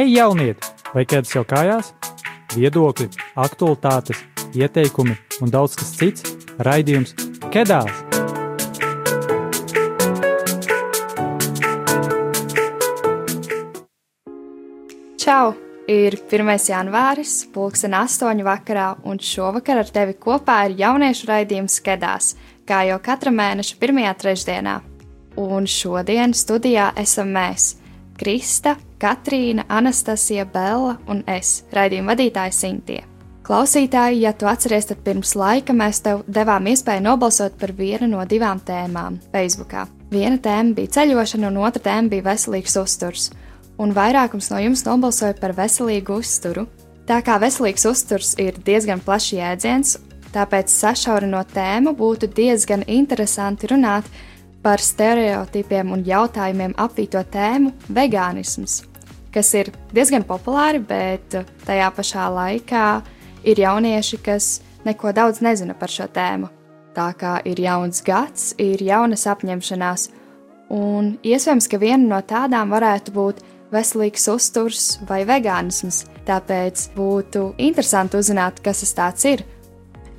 Hei, jaunieti! Vai ķēdes jau kājās? Viedokļi, aktualitātes, ieteikumi un daudz kas cits - raidījums Kedās! Čau! Ir 1. janvāris, pulksten 8. vakarā, un šovakar ar tevi kopā ir jauniešu raidījums Kedās, kā jau katra mēneša pirmajā trešdienā. Un šodien studijā esam mēs - Krista, Katrīna, Anastasija, Bella un es, raidījuma vadītāja Sintie. Klausītāji, ja tu atceries, tad pirms laika mēs tev devām iespēju nobalsot par vienu no divām tēmām Facebook. Viena tēma bija ceļošana, un otra tēma bija veselīgs uzturs. Un vairākums no jums nobalsoja par veselīgu uzturu. Tā kā veselīgs uzturs ir diezgan plašs jēdziens, tāpēc sašaurinot tēmu būtu diezgan interesanti runāt par stereotipiem un jautājumiem apvīto tēmu - vegānisms kas ir diezgan populāri, bet tajā pašā laikā ir jaunieši, kas neko daudz nezina par šo tēmu. Tā kā ir jauns gads, ir jaunas apņemšanās, un iespējams, ka viena no tādām varētu būt veselīgs uzturs vai vegānisms. Tāpēc būtu interesanti uzzināt, kas tas ir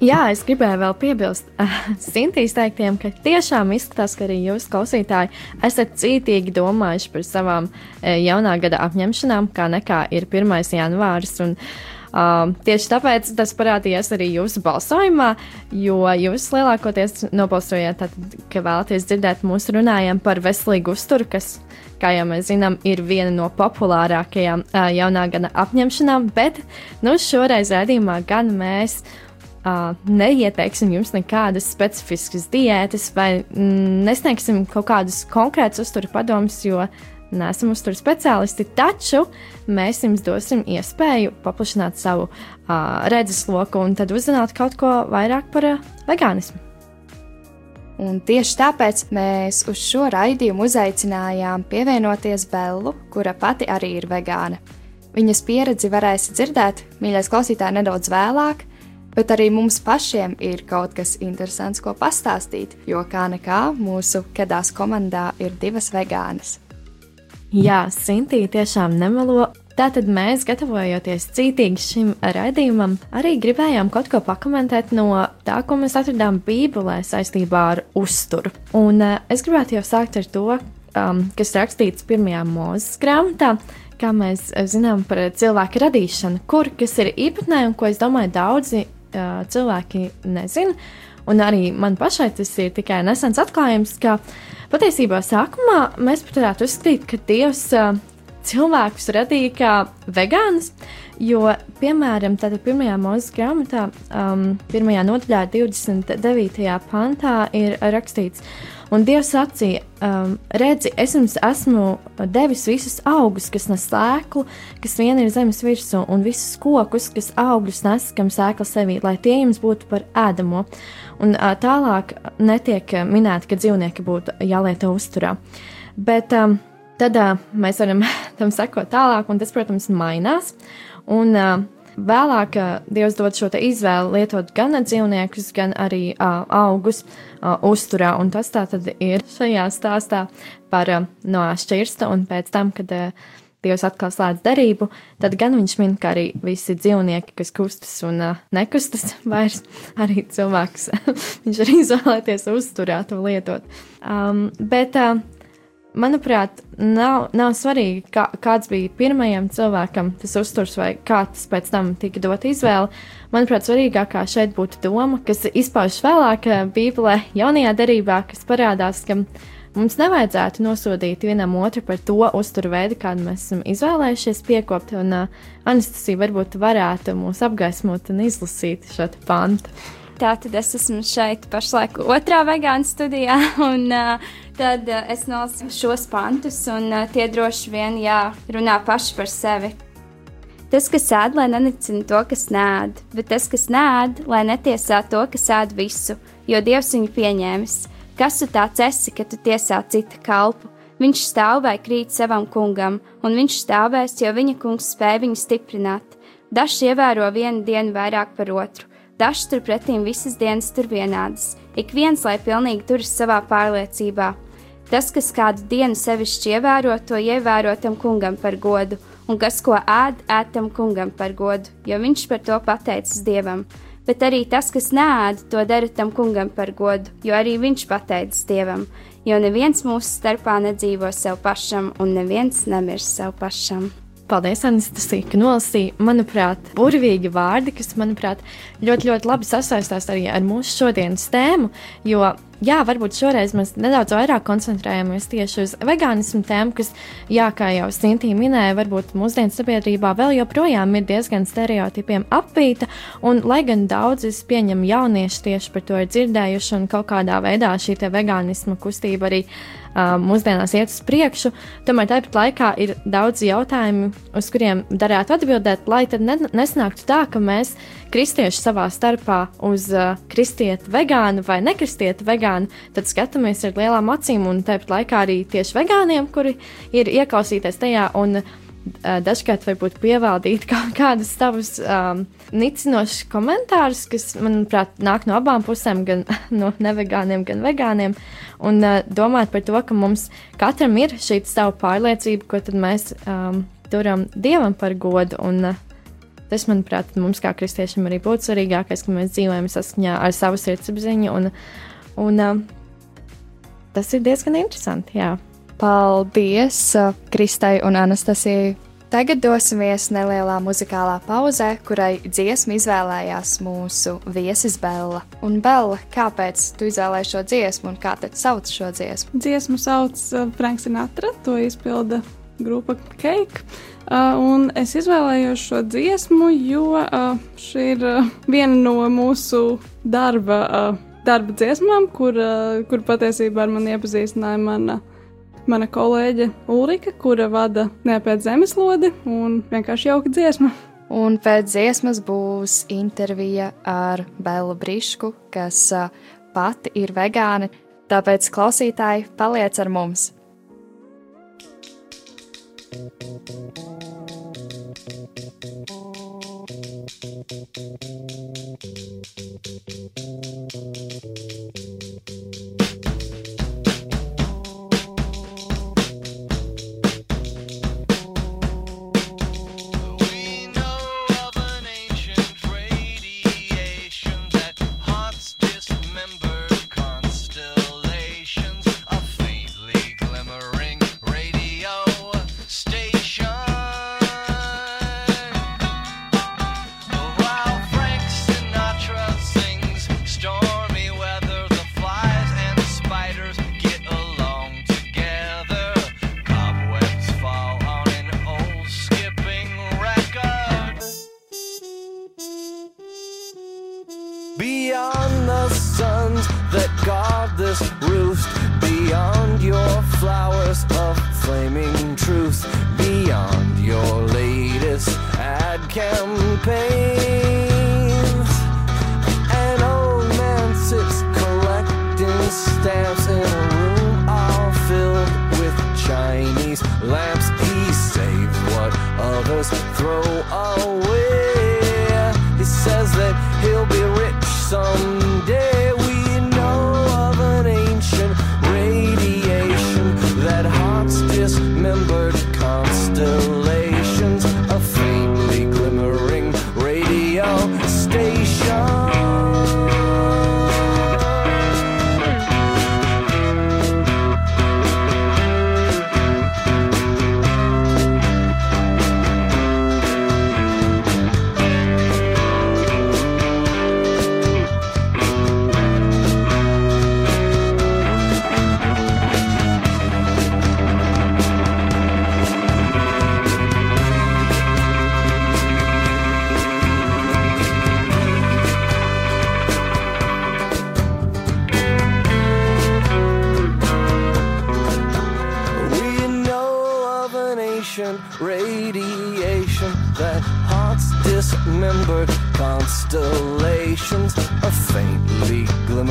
Jā, es gribēju vēl piebilst uh, Sintīs teiktiem, ka tiešām izskatās, ka arī jūs, klausītāji, esat cītīgi domājuši par savām uh, jaunā gada apņemšanām, kā nekā ir 1. janvāris. Un, uh, tieši tāpēc tas parādījās arī jūsu balsojumā, jo jūs lielākoties nobalsojāt, tad, ka vēlaties dzirdēt mūsu runājam par veselīgu uzturu, kas kā jau mēs zinām, ir viena no populārākajām uh, jaunā gada apņemšanām, bet nu, šoreiz redzījumā gan mēs uh, neieteiksim jums nekādas specifiskas diētas vai mm, nesniegsim kaut kādus konkrētus uzturu padomus, jo neesam uzturu speciālisti, taču mēs jums dosim iespēju paplašināt savu uh, redzesloku un tad uzzināt kaut ko vairāk par uh, vegānismu. Un tieši tāpēc mēs uz šo raidījumu uzaicinājām pievienoties Bellu, kura pati arī ir vegāna. Viņas pieredzi varēsiet dzirdēt, mīļais klausītāj, nedaudz vēlāk, Bet arī mums pašiem ir kaut kas interesants, ko pastāstīt, jo kā nekā mūsu kedās komandā ir divas vegānas. Jā, Sintīna tiešām nemelo. Tātad mēs, gatavojoties cītīgi šim raidījumam, arī gribējām kaut ko pakomentēt no tā, ko mēs atradām Bībelē saistībā ar uzturu. Un uh, es gribētu jau sākt ar to, um, kas rakstīts pirmajā mūzes grāmatā, kā mēs zinām par cilvēku radīšanu, kur kas ir īpatnē un ko es domāju daudzi uh, cilvēki nezina. Un arī man pašai tas ir tikai nesens atklājums, ka patiesībā sākumā mēs pat varētu uzskatīt, ka Dievs uh, cilvēkus radīja kā vegānus, jo, piemēram, tādā pirmajā mūzes grāmatā, um, pirmajā nodaļā, 29. pantā ir rakstīts, Un Dievs sacīja, um, redzi, es jums esmu devis visus augus, kas nes sēklu, kas vien ir zemes virsū, un visus kokus, kas augļus nes, kam sēkla sevī, lai tie jums būtu par ēdamo. Un uh, tālāk netiek minēts, ka dzīvnieki būtu jālieto uzturā. Bet um, tad uh, mēs varam tam sekot tālāk, un tas, protams, mainās. Un, uh, Vēlāk Dievs dod šo izvēli lietot gan dzīvniekus, gan arī uh, augus uh, uzturā. Un tas tā tad ir šajā stāstā par uh, no šķirsta un pēc tam, kad uh, Dievs atkal slēdz derību, tad gan viņš min, ka arī visi dzīvnieki, kas kustas un uh, nekustas, vairs arī cilvēks, viņš arī izvēlēties uzturā to lietot. Um, bet uh, manuprāt, nav, nav svarīgi, kā, kāds bija pirmajam cilvēkam tas uzturs vai kā tas pēc tam tika dot izvēle. Manuprāt, svarīgākā šeit būtu doma, kas izpaužas vēlāk eh, Bībelē, jaunajā derībā, kas parādās, ka mums nevajadzētu nosodīt vienam otru par to uzturu veidu, kādu mēs esam izvēlējušies piekopt, un uh, Anastasija varbūt varētu mūs apgaismot un izlasīt šo pantu. Tātad es esmu šeit pašlaik otrā vegāna studijā, un uh, tad uh, es nolasu šos pantus, un uh, tie droši vien jā, runā paši par sevi. Tas, kas ēd, lai nenicina to, kas nēd, bet tas, kas nēd, lai netiesā to, kas ēd visu, jo Dievs viņu pieņēmis. Kas tu tāds esi, ka tu tiesā cita kalpu? Viņš stāv vai krīt savam kungam, un viņš stāvēs, jo viņa kungs spēj viņu stiprināt. Dažs ievēro vienu dienu vairāk par otru Dažs turpretīm visas dienas tur vienādas, ik viens lai pilnīgi turas savā pārliecībā. Tas, kas kādu dienu sevišķi ievēro, to ievēro tam kungam par godu, un kas ko ēd, ēd tam kungam par godu, jo viņš par to pateicis dievam. Bet arī tas, kas nēd, to dara tam kungam par godu, jo arī viņš pateicis dievam. Jo neviens mūsu starpā nedzīvo sev pašam, un neviens nemirs sev pašam. Paldies, Anastasija, ka nolasīja, manuprāt, burvīgi vārdi, kas, manuprāt, ļoti, ļoti labi sasaistās arī ar mūsu šodienas tēmu. Jo, jā, varbūt šoreiz mēs nedaudz vairāk koncentrējamies tieši uz vegānismu tēmu, kas, jā, kā jau Sintīna minēja, varbūt mūsdienu sabiedrībā vēl joprojām ir diezgan stereotipiem apvīta, un lai gan daudz es pieņemu jaunieši tieši par to ir dzirdējuši, un kaut kādā veidā šī vegānisma kustība arī uh, mūsdienās iet uz priekšu. Tomēr tāpat laikā ir daudz jautājumu, uz kuriem darētu atbildēt, lai tad ne, nesnāktu tā, ka mēs kristieši savā starpā uz uh, kristieti vegānu vai nekristieti vegānu, tad skatāmies ar lielām acīm un tāpat laikā arī tieši vegāniem, kuri ir ieklausīties tajā un uh, dažkārt varbūt pievaldīt kaut kādus tavus um, nicinošus komentārus, kas, manuprāt, nāk no abām pusēm, gan no nevegāniem, gan vegāniem, un uh, domāt par to, ka mums katram ir šī sava pārliecība, ko tad mēs um, turam Dievam par godu, un uh, tas, manuprāt, mums kā kristiešiem arī būtu svarīgākais, ka mēs dzīvojam saskaņā ar savu sirdsapziņu, un, un uh, tas ir diezgan interesanti, jā. Paldies Kristai un Anastasijai Tagad dosimies nelielā muzikālā pauzē, kurai dziesmu izvēlējās mūsu viesis Bela. Un Bela, kāpēc tu izvēlēji šo dziesmu un kā tad sauc šo dziesmu? Dziesmu sauc uh, Franks Sinatra, to izpilda grupa Cake. Un es izvēlējos šo dziesmu, jo šī ir viena no mūsu darba, darba dziesmām, kur, kur patiesībā ar mani iepazīstināja mana mana kolēģe Ulrika, kura vada nepēc zemeslodi un vienkārši jauka dziesma. Un pēc dziesmas būs intervija ar Belu Brišku, kas pati ir vegāne. Tāpēc klausītāji paliec ar mums! Thank you.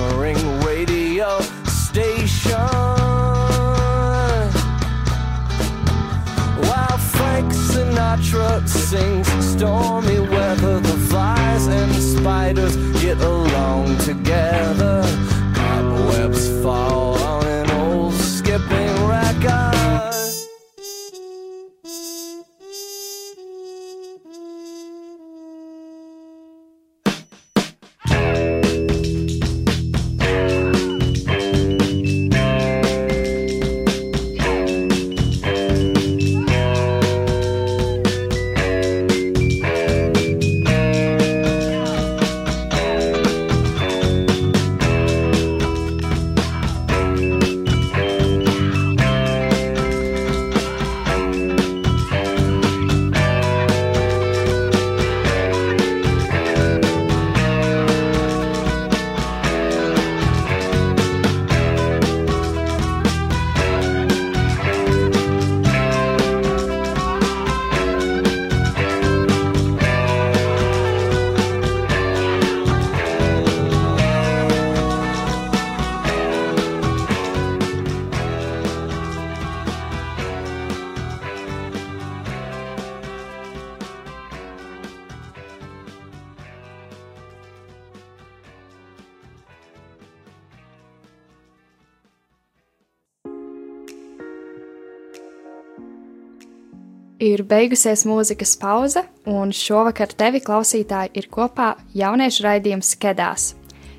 shimmering radio station. While Frank Sinatra sings stormy weather, the flies and spiders get along together. Beigusies mūzikas pauze, un šovakar tevi klausītāji ir kopā jauniešu raidījums Kedās.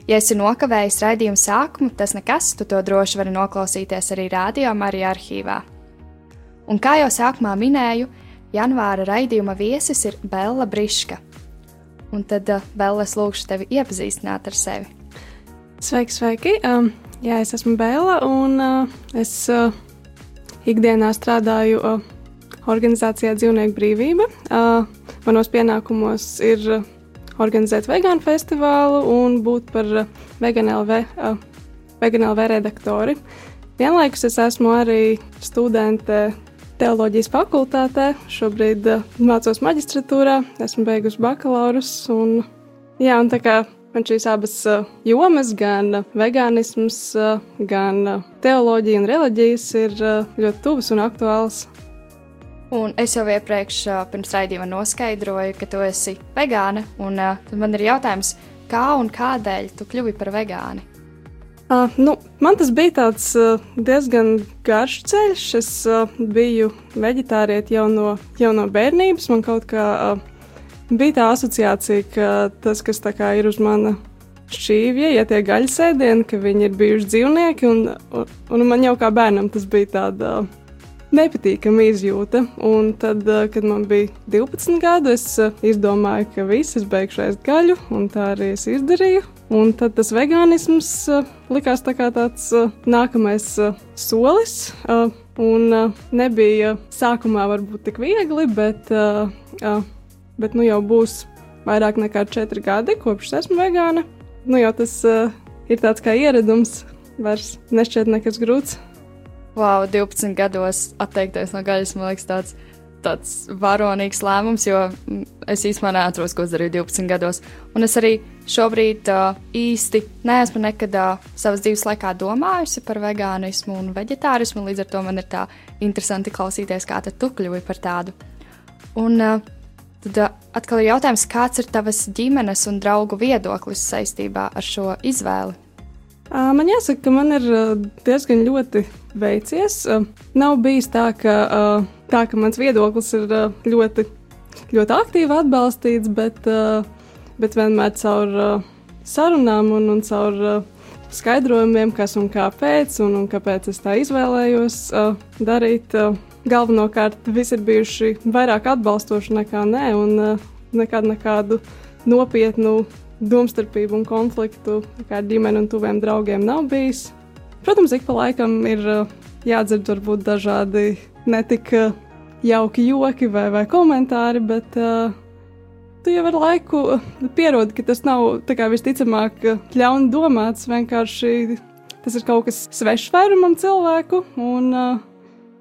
Ja esi nokavējis raidījumu sākumu, tas nekas, tu to droši vari noklausīties arī rādio Marija arhīvā. Un kā jau sākumā minēju, janvāra raidījuma viesis ir Bella Briška. Un tad, uh, Bella, es lūgšu tevi iepazīstināt ar sevi. Sveiki, sveiki! Um, jā, es esmu Bēla, un uh, es uh, ikdienā strādāju uh, organizācijā Dzīvnieku brīvība. Uh, manos pienākumos ir uh, organizēt vegānu festivālu un būt par uh, veganLV, uh, veganLV redaktori. Vienlaikus es esmu arī studente teoloģijas fakultātē. Šobrīd uh, mācos maģistratūrā, esmu beigusi bakalaurus. Un, jā, un tā kā man šīs abas jomas, gan vegānisms, gan teoloģija un reliģijas, ir ļoti tuvas un aktuālas. Un es jau iepriekš, pirms raidījuma, noskaidroju, ka tu esi vegāna. Un tad man ir jautājums, kā un kādēļ tu kļuvi par vegāni? Uh, nu, man tas bija tāds uh, diezgan garš ceļš. Es uh, biju vegetārieti jau no, jau no bērnības. Man kaut kā uh, bija tā asociācija, ka tas, kas ir uz mana šķīvja, ja tie gaļas ēdieni, ka viņi ir bijuši dzīvnieki, un, un, un man jau kā bērnam tas bija tāds. Uh, nepatīkama izjūta. Un tad, eh, kad man bija 12 gadi, es eh, izdomāju, ka viss es beigšu ēst gaļu, un tā arī es izdarīju. Un tad tas vegānisms uh, likās tā kā tāds nākamais solis. Un nebija sākumā varbūt tik viegli, bet, bet nu jau būs vairāk nekā 4 gadi, kopš esmu vegāna. Nu jau tas ir tāds kā ieradums, vairs nešķiet nekas grūts. Wow, 12 gados atteikties no gaļas, man liekas, tāds, tāds varonīgs lēmums, jo mm, es īstenībā neatceros, ko darīju 12 gados. Un es arī šobrīd uh, īsti neesmu nekad uh, savas dzīves laikā domājusi par vegānismu un vegetārismu, līdz ar to man ir tā interesanti klausīties, kā tu kļuvi par tādu. Un uh, tad atkal ir jautājums, kāds ir tavas ģimenes un draugu viedoklis saistībā ar šo izvēli? Man jāsaka, ka man ir diezgan ļoti veicies. Nav bijis tā, ka, tā, ka mans viedoklis ir ļoti, ļoti aktīvi atbalstīts, bet, bet vienmēr caur sarunām un, un caur skaidrojumiem, kas un kāpēc, un, un kāpēc es tā izvēlējos darīt. Galvenokārt visi ir bijuši vairāk atbalstoši nekā nē, un nekādu, nekādu nopietnu domstarpību un konfliktu ar ģimeni un tuviem draugiem nav bijis. Protams, ik pa laikam ir uh, jādzird varbūt dažādi netik uh, jauki joki vai, vai komentāri, bet uh, tu jau ar laiku pierodi, ka tas nav kā, visticamāk ļauni domāts. Vienkārši tas ir kaut kas svešs vairumam cilvēku. Un,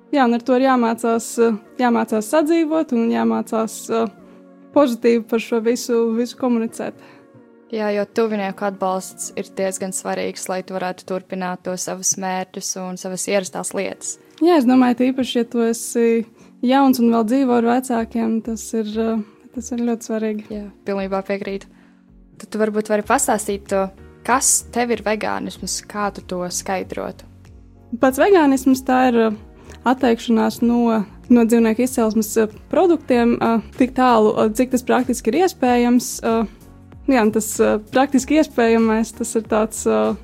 jā, un ar to ir jāmācās, jāmācās sadzīvot un jāmācās pozitīvi par šo visu, visu komunicēt. Jā, jo tuvinieku atbalsts ir diezgan svarīgs, lai tu varētu turpināt to savus mērķus un savas ierastās lietas. Jā, es domāju, ka īpaši, ja tu esi jauns un vēl dzīvo ar vecākiem, tas ir, tas ir ļoti svarīgi. Jā, pilnībā piekrītu. Tad tu varbūt vari pastāstīt to, kas tev ir vegānisms, kā tu to skaidrotu. Pats vegānisms tā ir atteikšanās no, no dzīvnieku izcelsmes produktiem tik tālu, cik tas praktiski ir iespējams jā, tas uh, praktiski iespējamais, tas ir tāds, uh,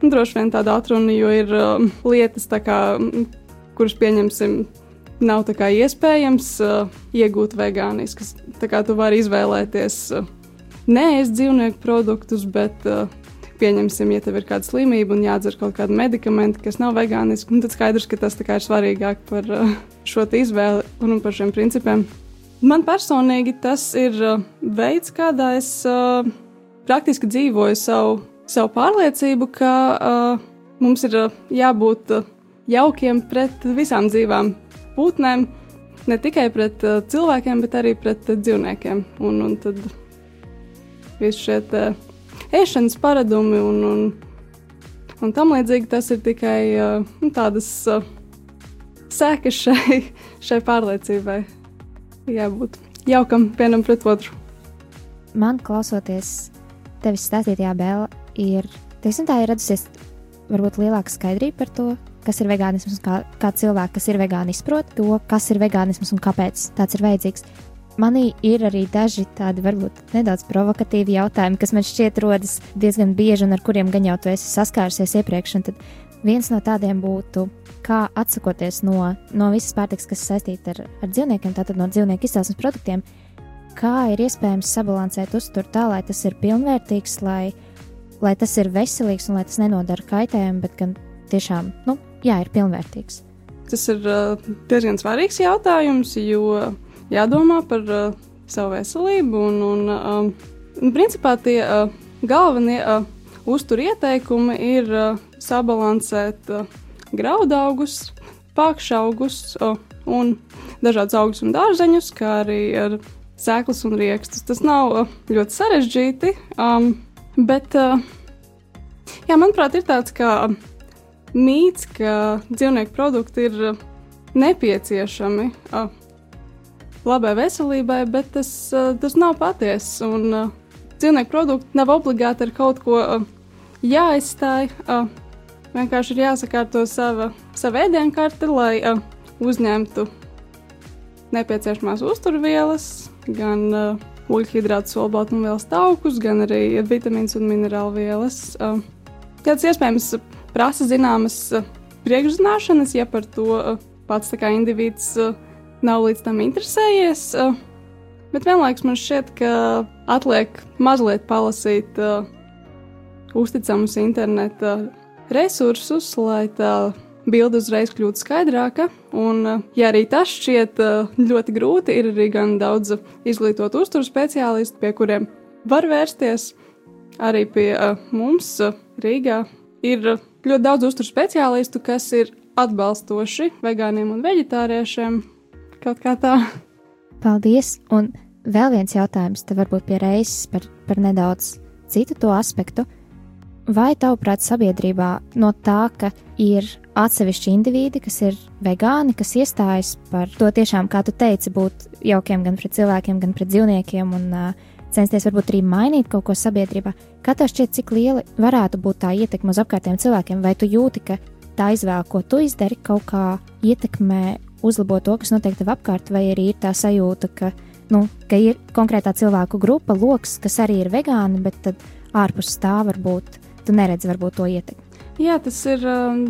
nu, droši vien tāda atruna, jo ir uh, lietas, kā, kuras pieņemsim, nav tā kā iespējams uh, iegūt vegāniskas. Tā kā tu vari izvēlēties uh, neēst dzīvnieku produktus, bet uh, pieņemsim, ja tev ir kāda slimība un jādzer kaut kāda medikamenta, kas nav vegāniski, nu, tad skaidrs, ka tas ir svarīgāk par šo izvēli un par šiem principiem. Man personīgi tas ir uh, veids, kādā es uh, praktiski dzīvoju savu, savu pārliecību, ka uh, mums ir uh, jābūt uh, jaukiem pret visām dzīvām būtnēm, ne tikai pret uh, cilvēkiem, bet arī pret dzīvniekiem. Un, un tad visi šie ēšanas paradumi un, un, un tam līdzīgi tas ir tikai nu, tādas sekas šai, šai pārliecībai jābūt jaukam vienam pret otru. Man klausoties tevis stāstītajā bēlē, ir, teiksim, tā ir radusies varbūt lielāka skaidrība par to, kas ir vegānisms un kā, kā cilvēki, kas ir vegāni, izprot to, kas ir vegānisms un kāpēc tāds ir vajadzīgs. Manī ir arī daži tādi varbūt nedaudz provokatīvi jautājumi, kas man šķiet rodas diezgan bieži un ar kuriem gan jau tu esi saskārusies iepriekš. Un tad viens no tādiem būtu, kā atsakoties no, no visas pārtikas, kas saistīta ar, ar dzīvniekiem, tātad no dzīvnieku izcelsmes produktiem, kā ir iespējams sabalansēt uzturu tā, lai tas ir pilnvērtīgs, lai, lai tas ir veselīgs un lai tas nenodara kaitējumu, bet gan tiešām, nu, jā, ir pilnvērtīgs. Tas ir uh, diezgan svarīgs jautājums, jo jādomā par uh, savu veselību. Un, un, um, principā tie uh, galvenie uh, uzturu ieteikumi ir uh, sabalansēt uh, graudaugus, pakšaugus un dažādus augus un dārzeņus, kā arī ar sēklas un rīkstus. Tas nav ļoti sarežģīti, um, bet, uh, jā, manuprāt, ir tāds kā mīts, ka dzīvnieku produkti ir uh, nepieciešami uh, labai veselībai, bet tas, uh, tas nav patiesa. Un uh, dzīvnieku produkti nav obligāti ar kaut ko uh, jāizstāj. Uh, vienkārši ir jāsakārto sava, sava ēdienkarte, lai uh, uzņemtu nepieciešamās uzturvielas, gan uh, ūļhidrātu, olbaltumvielas taukus, gan arī vitamīnas un minerālu vielas. Uh, tas iespējams prasa zināmas uh, priekšzināšanas, ja par to uh, pats kā indivīds uh, nav līdz tam interesējies. Uh, bet vienlaikus man šķiet, ka atliek mazliet palasīt uh, uzticamus interneta resursus, lai tā bilde uzreiz kļūtu skaidrāka. Un, eh, ja arī tas šķiet eh, ļoti grūti, ir arī gan daudz izglītotu uzturu speciālistu, pie kuriem var vērsties. Arī pie eh, mums Rīgā ir ļoti daudz uzturu speciālistu, kas ir atbalstoši vegāniem un veģetāriešiem. Kaut kā tā. Paldies! Un vēl viens jautājums, te varbūt pie reizes par, par nedaudz citu to aspektu. Vai tavuprāt, sabiedrībā no tā, ka ir atsevišķi indivīdi, kas ir vegāni, kas iestājas par to tiešām, kā tu teici, būt jaukiem gan pret cilvēkiem, gan pret dzīvniekiem un uh, censties varbūt arī mainīt kaut ko sabiedrībā, kā tev šķiet, cik liela varētu būt tā ietekme uz apkārtējiem cilvēkiem, vai tu jūti, ka tā izvēle, ko tu izdari, kaut kā ietekmē, uzlabo to, kas notiek tev apkārt, vai arī ir tā sajūta, ka, nu, ka ir konkrētā cilvēku grupa, lokus, kas arī ir vegāni, bet tad ārpus tā varbūt tu neredzi varbūt to ietekmi. Jā, tas ir um,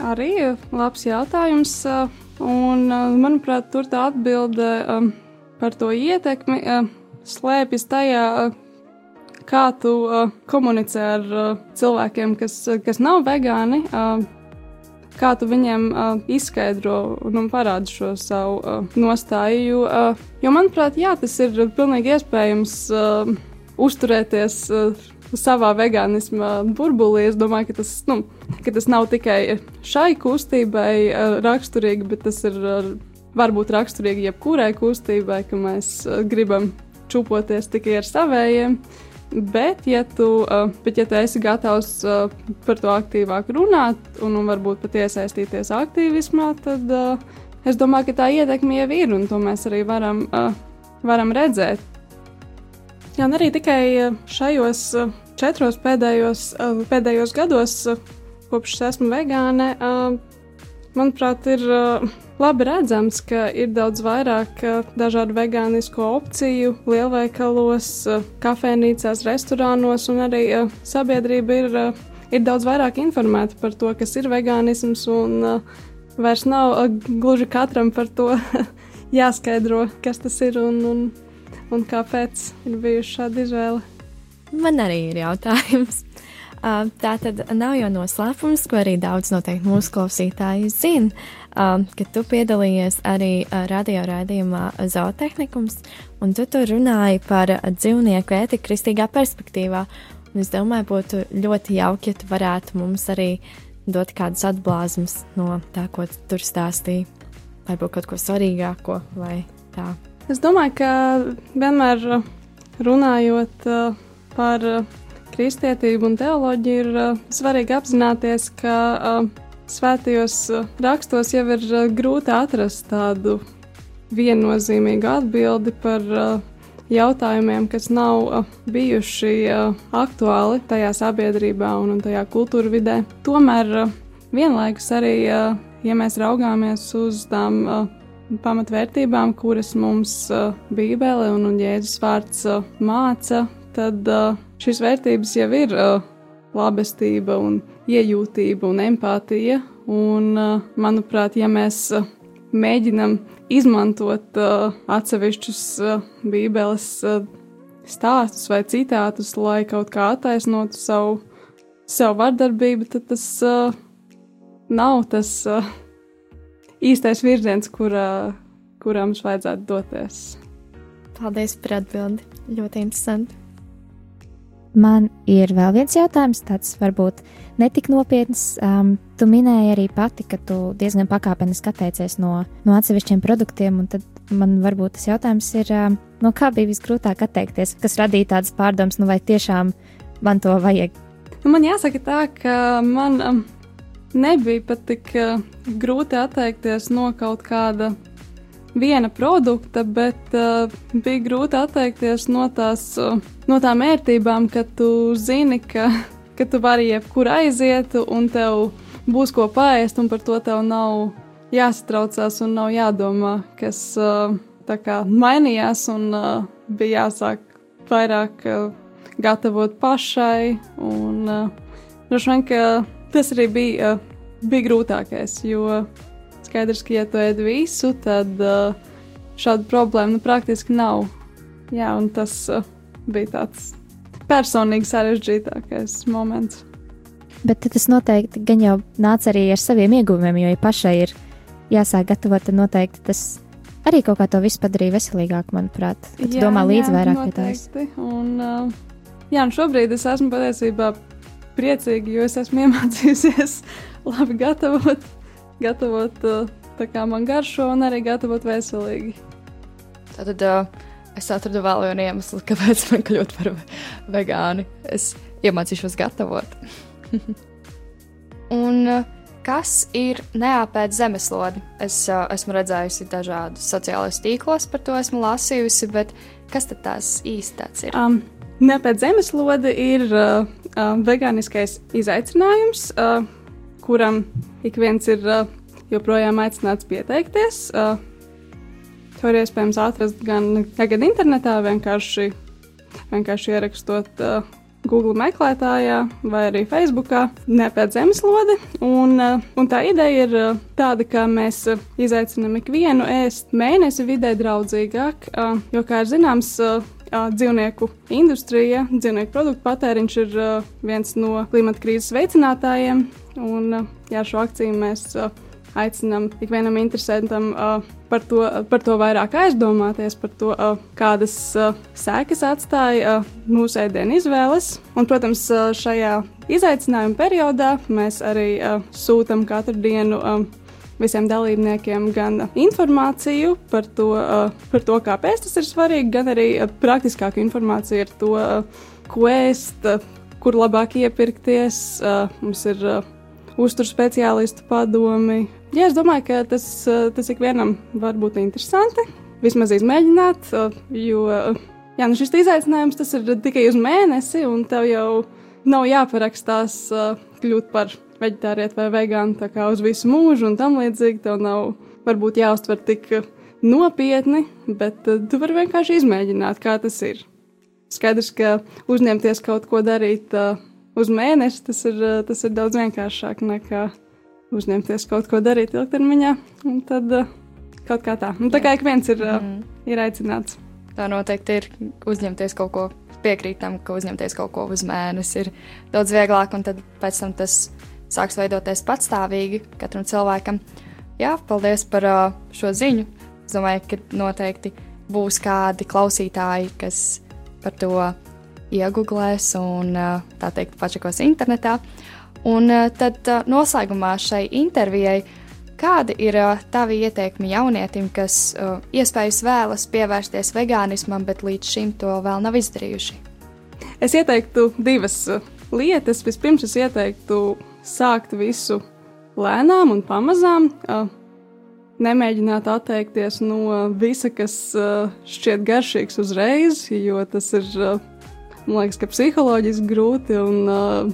arī labs jautājums. Uh, un, uh, manuprāt, tur tā atbilde um, par to ietekmi uh, slēpjas tajā, kā tu komunicē ar cilvēkiem, kas, kas nav vegāni. Kā tu viņiem uh, izskaidro un parādi šo savu uh, nostāju. Jo, uh, jo, manuprāt, jā, tas ir pilnīgi iespējams uh, uzturēties. Uh, savā vegānisma burbulī. Es domāju, ka tas, nu, ka tas nav tikai šai kustībai uh, raksturīgi, bet tas ir uh, varbūt raksturīgi jebkurai kustībai, ka mēs uh, gribam čupoties tikai ar savējiem. Bet, ja tu, bet, ja tu esi gatavs par to aktīvāk runāt un, un varbūt pat iesaistīties aktīvismā, tad es domāju, ka tā ietekme jau ir un to mēs arī varam, varam redzēt. Jā, un arī tikai eh, šajos eh, četros pēdējos, eh, pēdējos gados, kopš esmu vegāne, manuprāt, ir labi redzams, ka ir daudz vairāk dažādu vegānisko opciju lielveikalos, kafejnīcās, restorānos, un arī sabiedrība ir, ir daudz vairāk informēta par to, kas ir vegānisms, un vairs nav gluži katram par to jāskaidro, kas tas ir. Un, un un kāpēc ir bijusi šāda izvēle? Man arī ir jautājums. Uh, tā tad nav jau noslēpums, ko arī daudz noteikti mūsu klausītāji zina, uh, ka tu piedalījies arī uh, radio raidījumā Zootehnikums, un tu tur runāji par dzīvnieku ētiku kristīgā perspektīvā. Un es domāju, būtu ļoti jauki, ja tu varētu mums arī dot kādus atblāzmus no tā, ko tu tur stāstīji. Varbūt kaut ko svarīgāko vai tā. Es domāju, ka vienmēr uh, runājot uh, par uh, kristietību un teoloģiju, ir svarīgi apzināties, ka svētajos rakstos jau ir grūti atrast tādu viennozīmīgu atbildi par jautājumiem, kas nav bijuši aktuāli tajā sabiedrībā un tajā kultūra vidē. Tomēr vienlaikus arī, ja mēs raugāmies uz tām pamatvērtībām, kuras mums Bībele un, un Jēzus vārds māca, tad šīs vērtības jau ir labestība un iejūtība un empātija. Un, manuprāt, ja mēs mēģinam izmantot atsevišķus Bībeles stāstus vai citātus, lai kaut kā attaisnotu savu, savu vardarbību, tad tas uh, nav tas uh, īstais virziens, kurā, kurā mums vajadzētu doties. Paldies par atbildi. Ļoti interesanti. Man ir vēl viens jautājums, tāds varbūt netik nopietns. Um, tu minēji arī pati, ka tu diezgan pakāpeniski atteicies no, no atsevišķiem produktiem, un tad man varbūt tas jautājums ir, um, no kā bija visgrūtāk atteikties, kas radīja tādas pārdomas, nu vai tiešām man to vajag? Nu, man jāsaka tā, ka man um, nebija pat tik uh, grūti atteikties no kaut kāda viena produkta, bet uh, bija grūti atteikties no, tās, uh, no tām ērtībām, ka tu zini, ka, ka tu vari jebkur aiziet un tev būs ko paēst, un par to tev nav jāsatraucās un nav jādomā, kas uh, kā, mainījās un uh, bija jāsāk vairāk uh, gatavot pašai. Un, uh, droši vien, ka tas arī bija, uh, bija grūtākais, jo Skaidrs, ka, ja tu ēd visu, tad uh, šāda problēma nu, praktiski nav. Jā, un tas uh, bija tāds personīgi sarežģītākais moments. Bet tas noteikti gan jau nāca arī ar saviem ieguvumiem, jo, ja pašai ir jāsāk gatavot, tad noteikti tas arī kaut kā to visu padarīja veselīgāku, manuprāt. Kad jā, domā līdz jā, vairāk pie tās. Un, jā, un šobrīd es esmu patiesībā priecīga, jo es esmu iemācījusies labi gatavot gatavot tā kā man garšo, un arī gatavot veselīgi. Tad es atradu vēl vienu iemeslu, kāpēc man kļūt par vegāni. Es iemācīšos gatavot. un uh, kas ir neapēd zemeslodi? Es uh, esmu redzējusi dažādus sociālajos tīklos, par to esmu lasījusi, bet kas tad tās īsti ir? Um, neapēd zemeslode ir uh, uh, vegāniskais izaicinājums. Uh, kuram ik viens ir uh, joprojām aicināts pieteikties. Uh, to ir iespējams atrast gan, gan internetā, vienkārši, vienkārši ierakstot uh, Google meklētājā vai arī Facebookā, ne pēc zemeslode. Un, un tā ideja ir tāda, ka mēs izaicinām ikvienu ēst mēnesi vidē draudzīgāk, jo, kā ir zināms, dzīvnieku industrija, dzīvnieku produktu patēriņš ir viens no klimata krīzes veicinātājiem. Un, jā, šo akciju mēs aicinām ikvienam interesantam par to, par to vairāk aizdomāties, par to, kādas sekas atstāja mūsu ēdienu izvēles. Un, protams, šajā izaicinājuma periodā mēs arī sūtām katru dienu visiem dalībniekiem gan informāciju par to, par to, kāpēc tas ir svarīgi, gan arī praktiskāku informāciju ar to, ko ēst, kur labāk iepirkties. Mums ir uzturu speciālistu padomi. Jā, es domāju, ka tas, tas ikvienam var būt interesanti. Vismaz izmēģināt, jo jā, nu šis izaicinājums tas ir tikai uz mēnesi, un tev jau nav jāparakstās kļūt par vegetārietu vai vegānu tā kā uz visu mūžu un tam līdzīgi. Tev nav varbūt jāuztver tik nopietni, bet tu vari vienkārši izmēģināt, kā tas ir. Skaidrs, ka uzņemties kaut ko darīt uh, uz mēnesi, tas ir, eh, tas ir daudz vienkāršāk nekā uzņemties kaut ko darīt ilgtermiņā. Un tad eh, kaut kā tā. Un tā kā ik viens ir, mm. ir aicināts. Tā noteikti ir uzņemties kaut ko. Piekrītam, ka uzņemties kaut ko uz mēnesi ir daudz vieglāk, un tad pēc tam tas sāks veidoties patstāvīgi katram cilvēkam. Jā, paldies par šo ziņu. Es domāju, ka noteikti būs kādi klausītāji, kas par to iegūlēs un tā teikt, pačakos internetā. Un tad noslēgumā šai intervijai, kādi ir tavi ieteikumi jaunietim, kas iespējas vēlas pievērsties vegānismam, bet līdz šim to vēl nav izdarījuši? Es ieteiktu divas lietas. Vispirms es ieteiktu sākt visu lēnām un pamazām. Nemēģināt atteikties no visa, kas šķiet garšīgs uzreiz, jo tas ir Man liekas, ka psiholoģiski grūti un uh,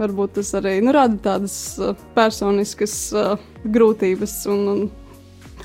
varbūt tas arī nu, rada tādas uh, personiskas uh, grūtības un, un,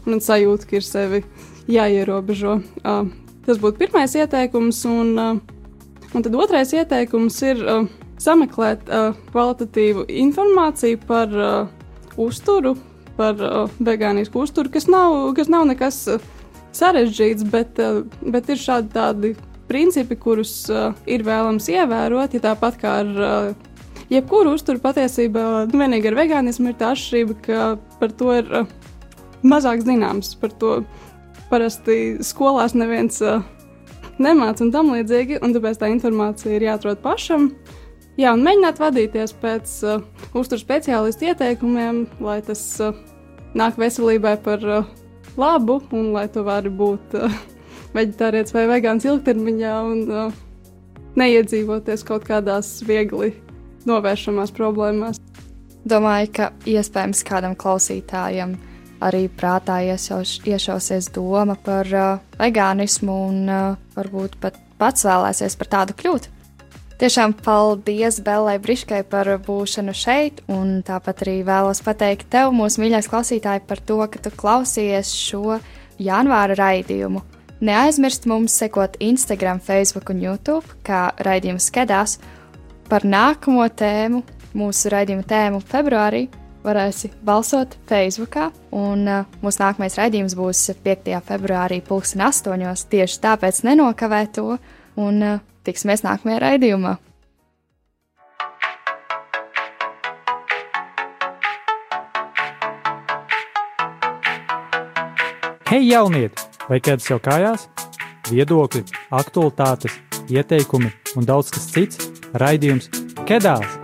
un sajūta, ka ir sevi jāierobežo. Uh, tas būtu pirmais ieteikums, un, uh, un tad otrais ieteikums ir uh, sameklēt uh, kvalitatīvu informāciju par uh, uzturu, par uh, vegānisku uzturu, kas nav, kas nav nekas uh, sarežģīts, bet, uh, bet ir šādi tādi principi, kurus uh, ir vēlams ievērot, ja tāpat kā ar uh, jebkuru uzturu patiesībā, vienīgi ar vegānismu ir tā atšķirība, ka par to ir uh, mazāk zināms. Par to parasti skolās neviens uh, nemāca un tam līdzīgi, un tāpēc tā informācija ir jāatrod pašam. Jā, un mēģināt vadīties pēc uh, uzturu speciālistu ieteikumiem, lai tas uh, nāk veselībai par uh, labu un lai tu vari būt uh, veģetārietis vai vegāns ilgtermiņā un uh, neiedzīvoties kaut kādās viegli novēršamās problēmās. Domāju, ka iespējams kādam klausītājam arī prātā iešauš, iešausies doma par uh, vegānismu un uh, varbūt pat pats vēlēsies par tādu kļūt. Tiešām paldies Bellai Briškai par būšanu šeit, un tāpat arī vēlos pateikt tev, mūsu mīļākais klausītāji, par to, ka tu klausījies šo janvāra raidījumu. Neaizmirst mums sekot Instagram, Facebook un YouTube, kā raidījums skedās par nākamo tēmu, mūsu raidījuma tēmu februārī. Varēsi balsot Facebook, un uh, mūsu nākamais raidījums būs 5. februārī, 2008. Tieši tāpēc nenokavē to, un uh, tiksimies nākamajā raidījumā. Hei, jaunieti! Vai kāds jau kājās? Viedokļi, aktualitātes, ieteikumi un daudz kas cits - raidījums Kedās!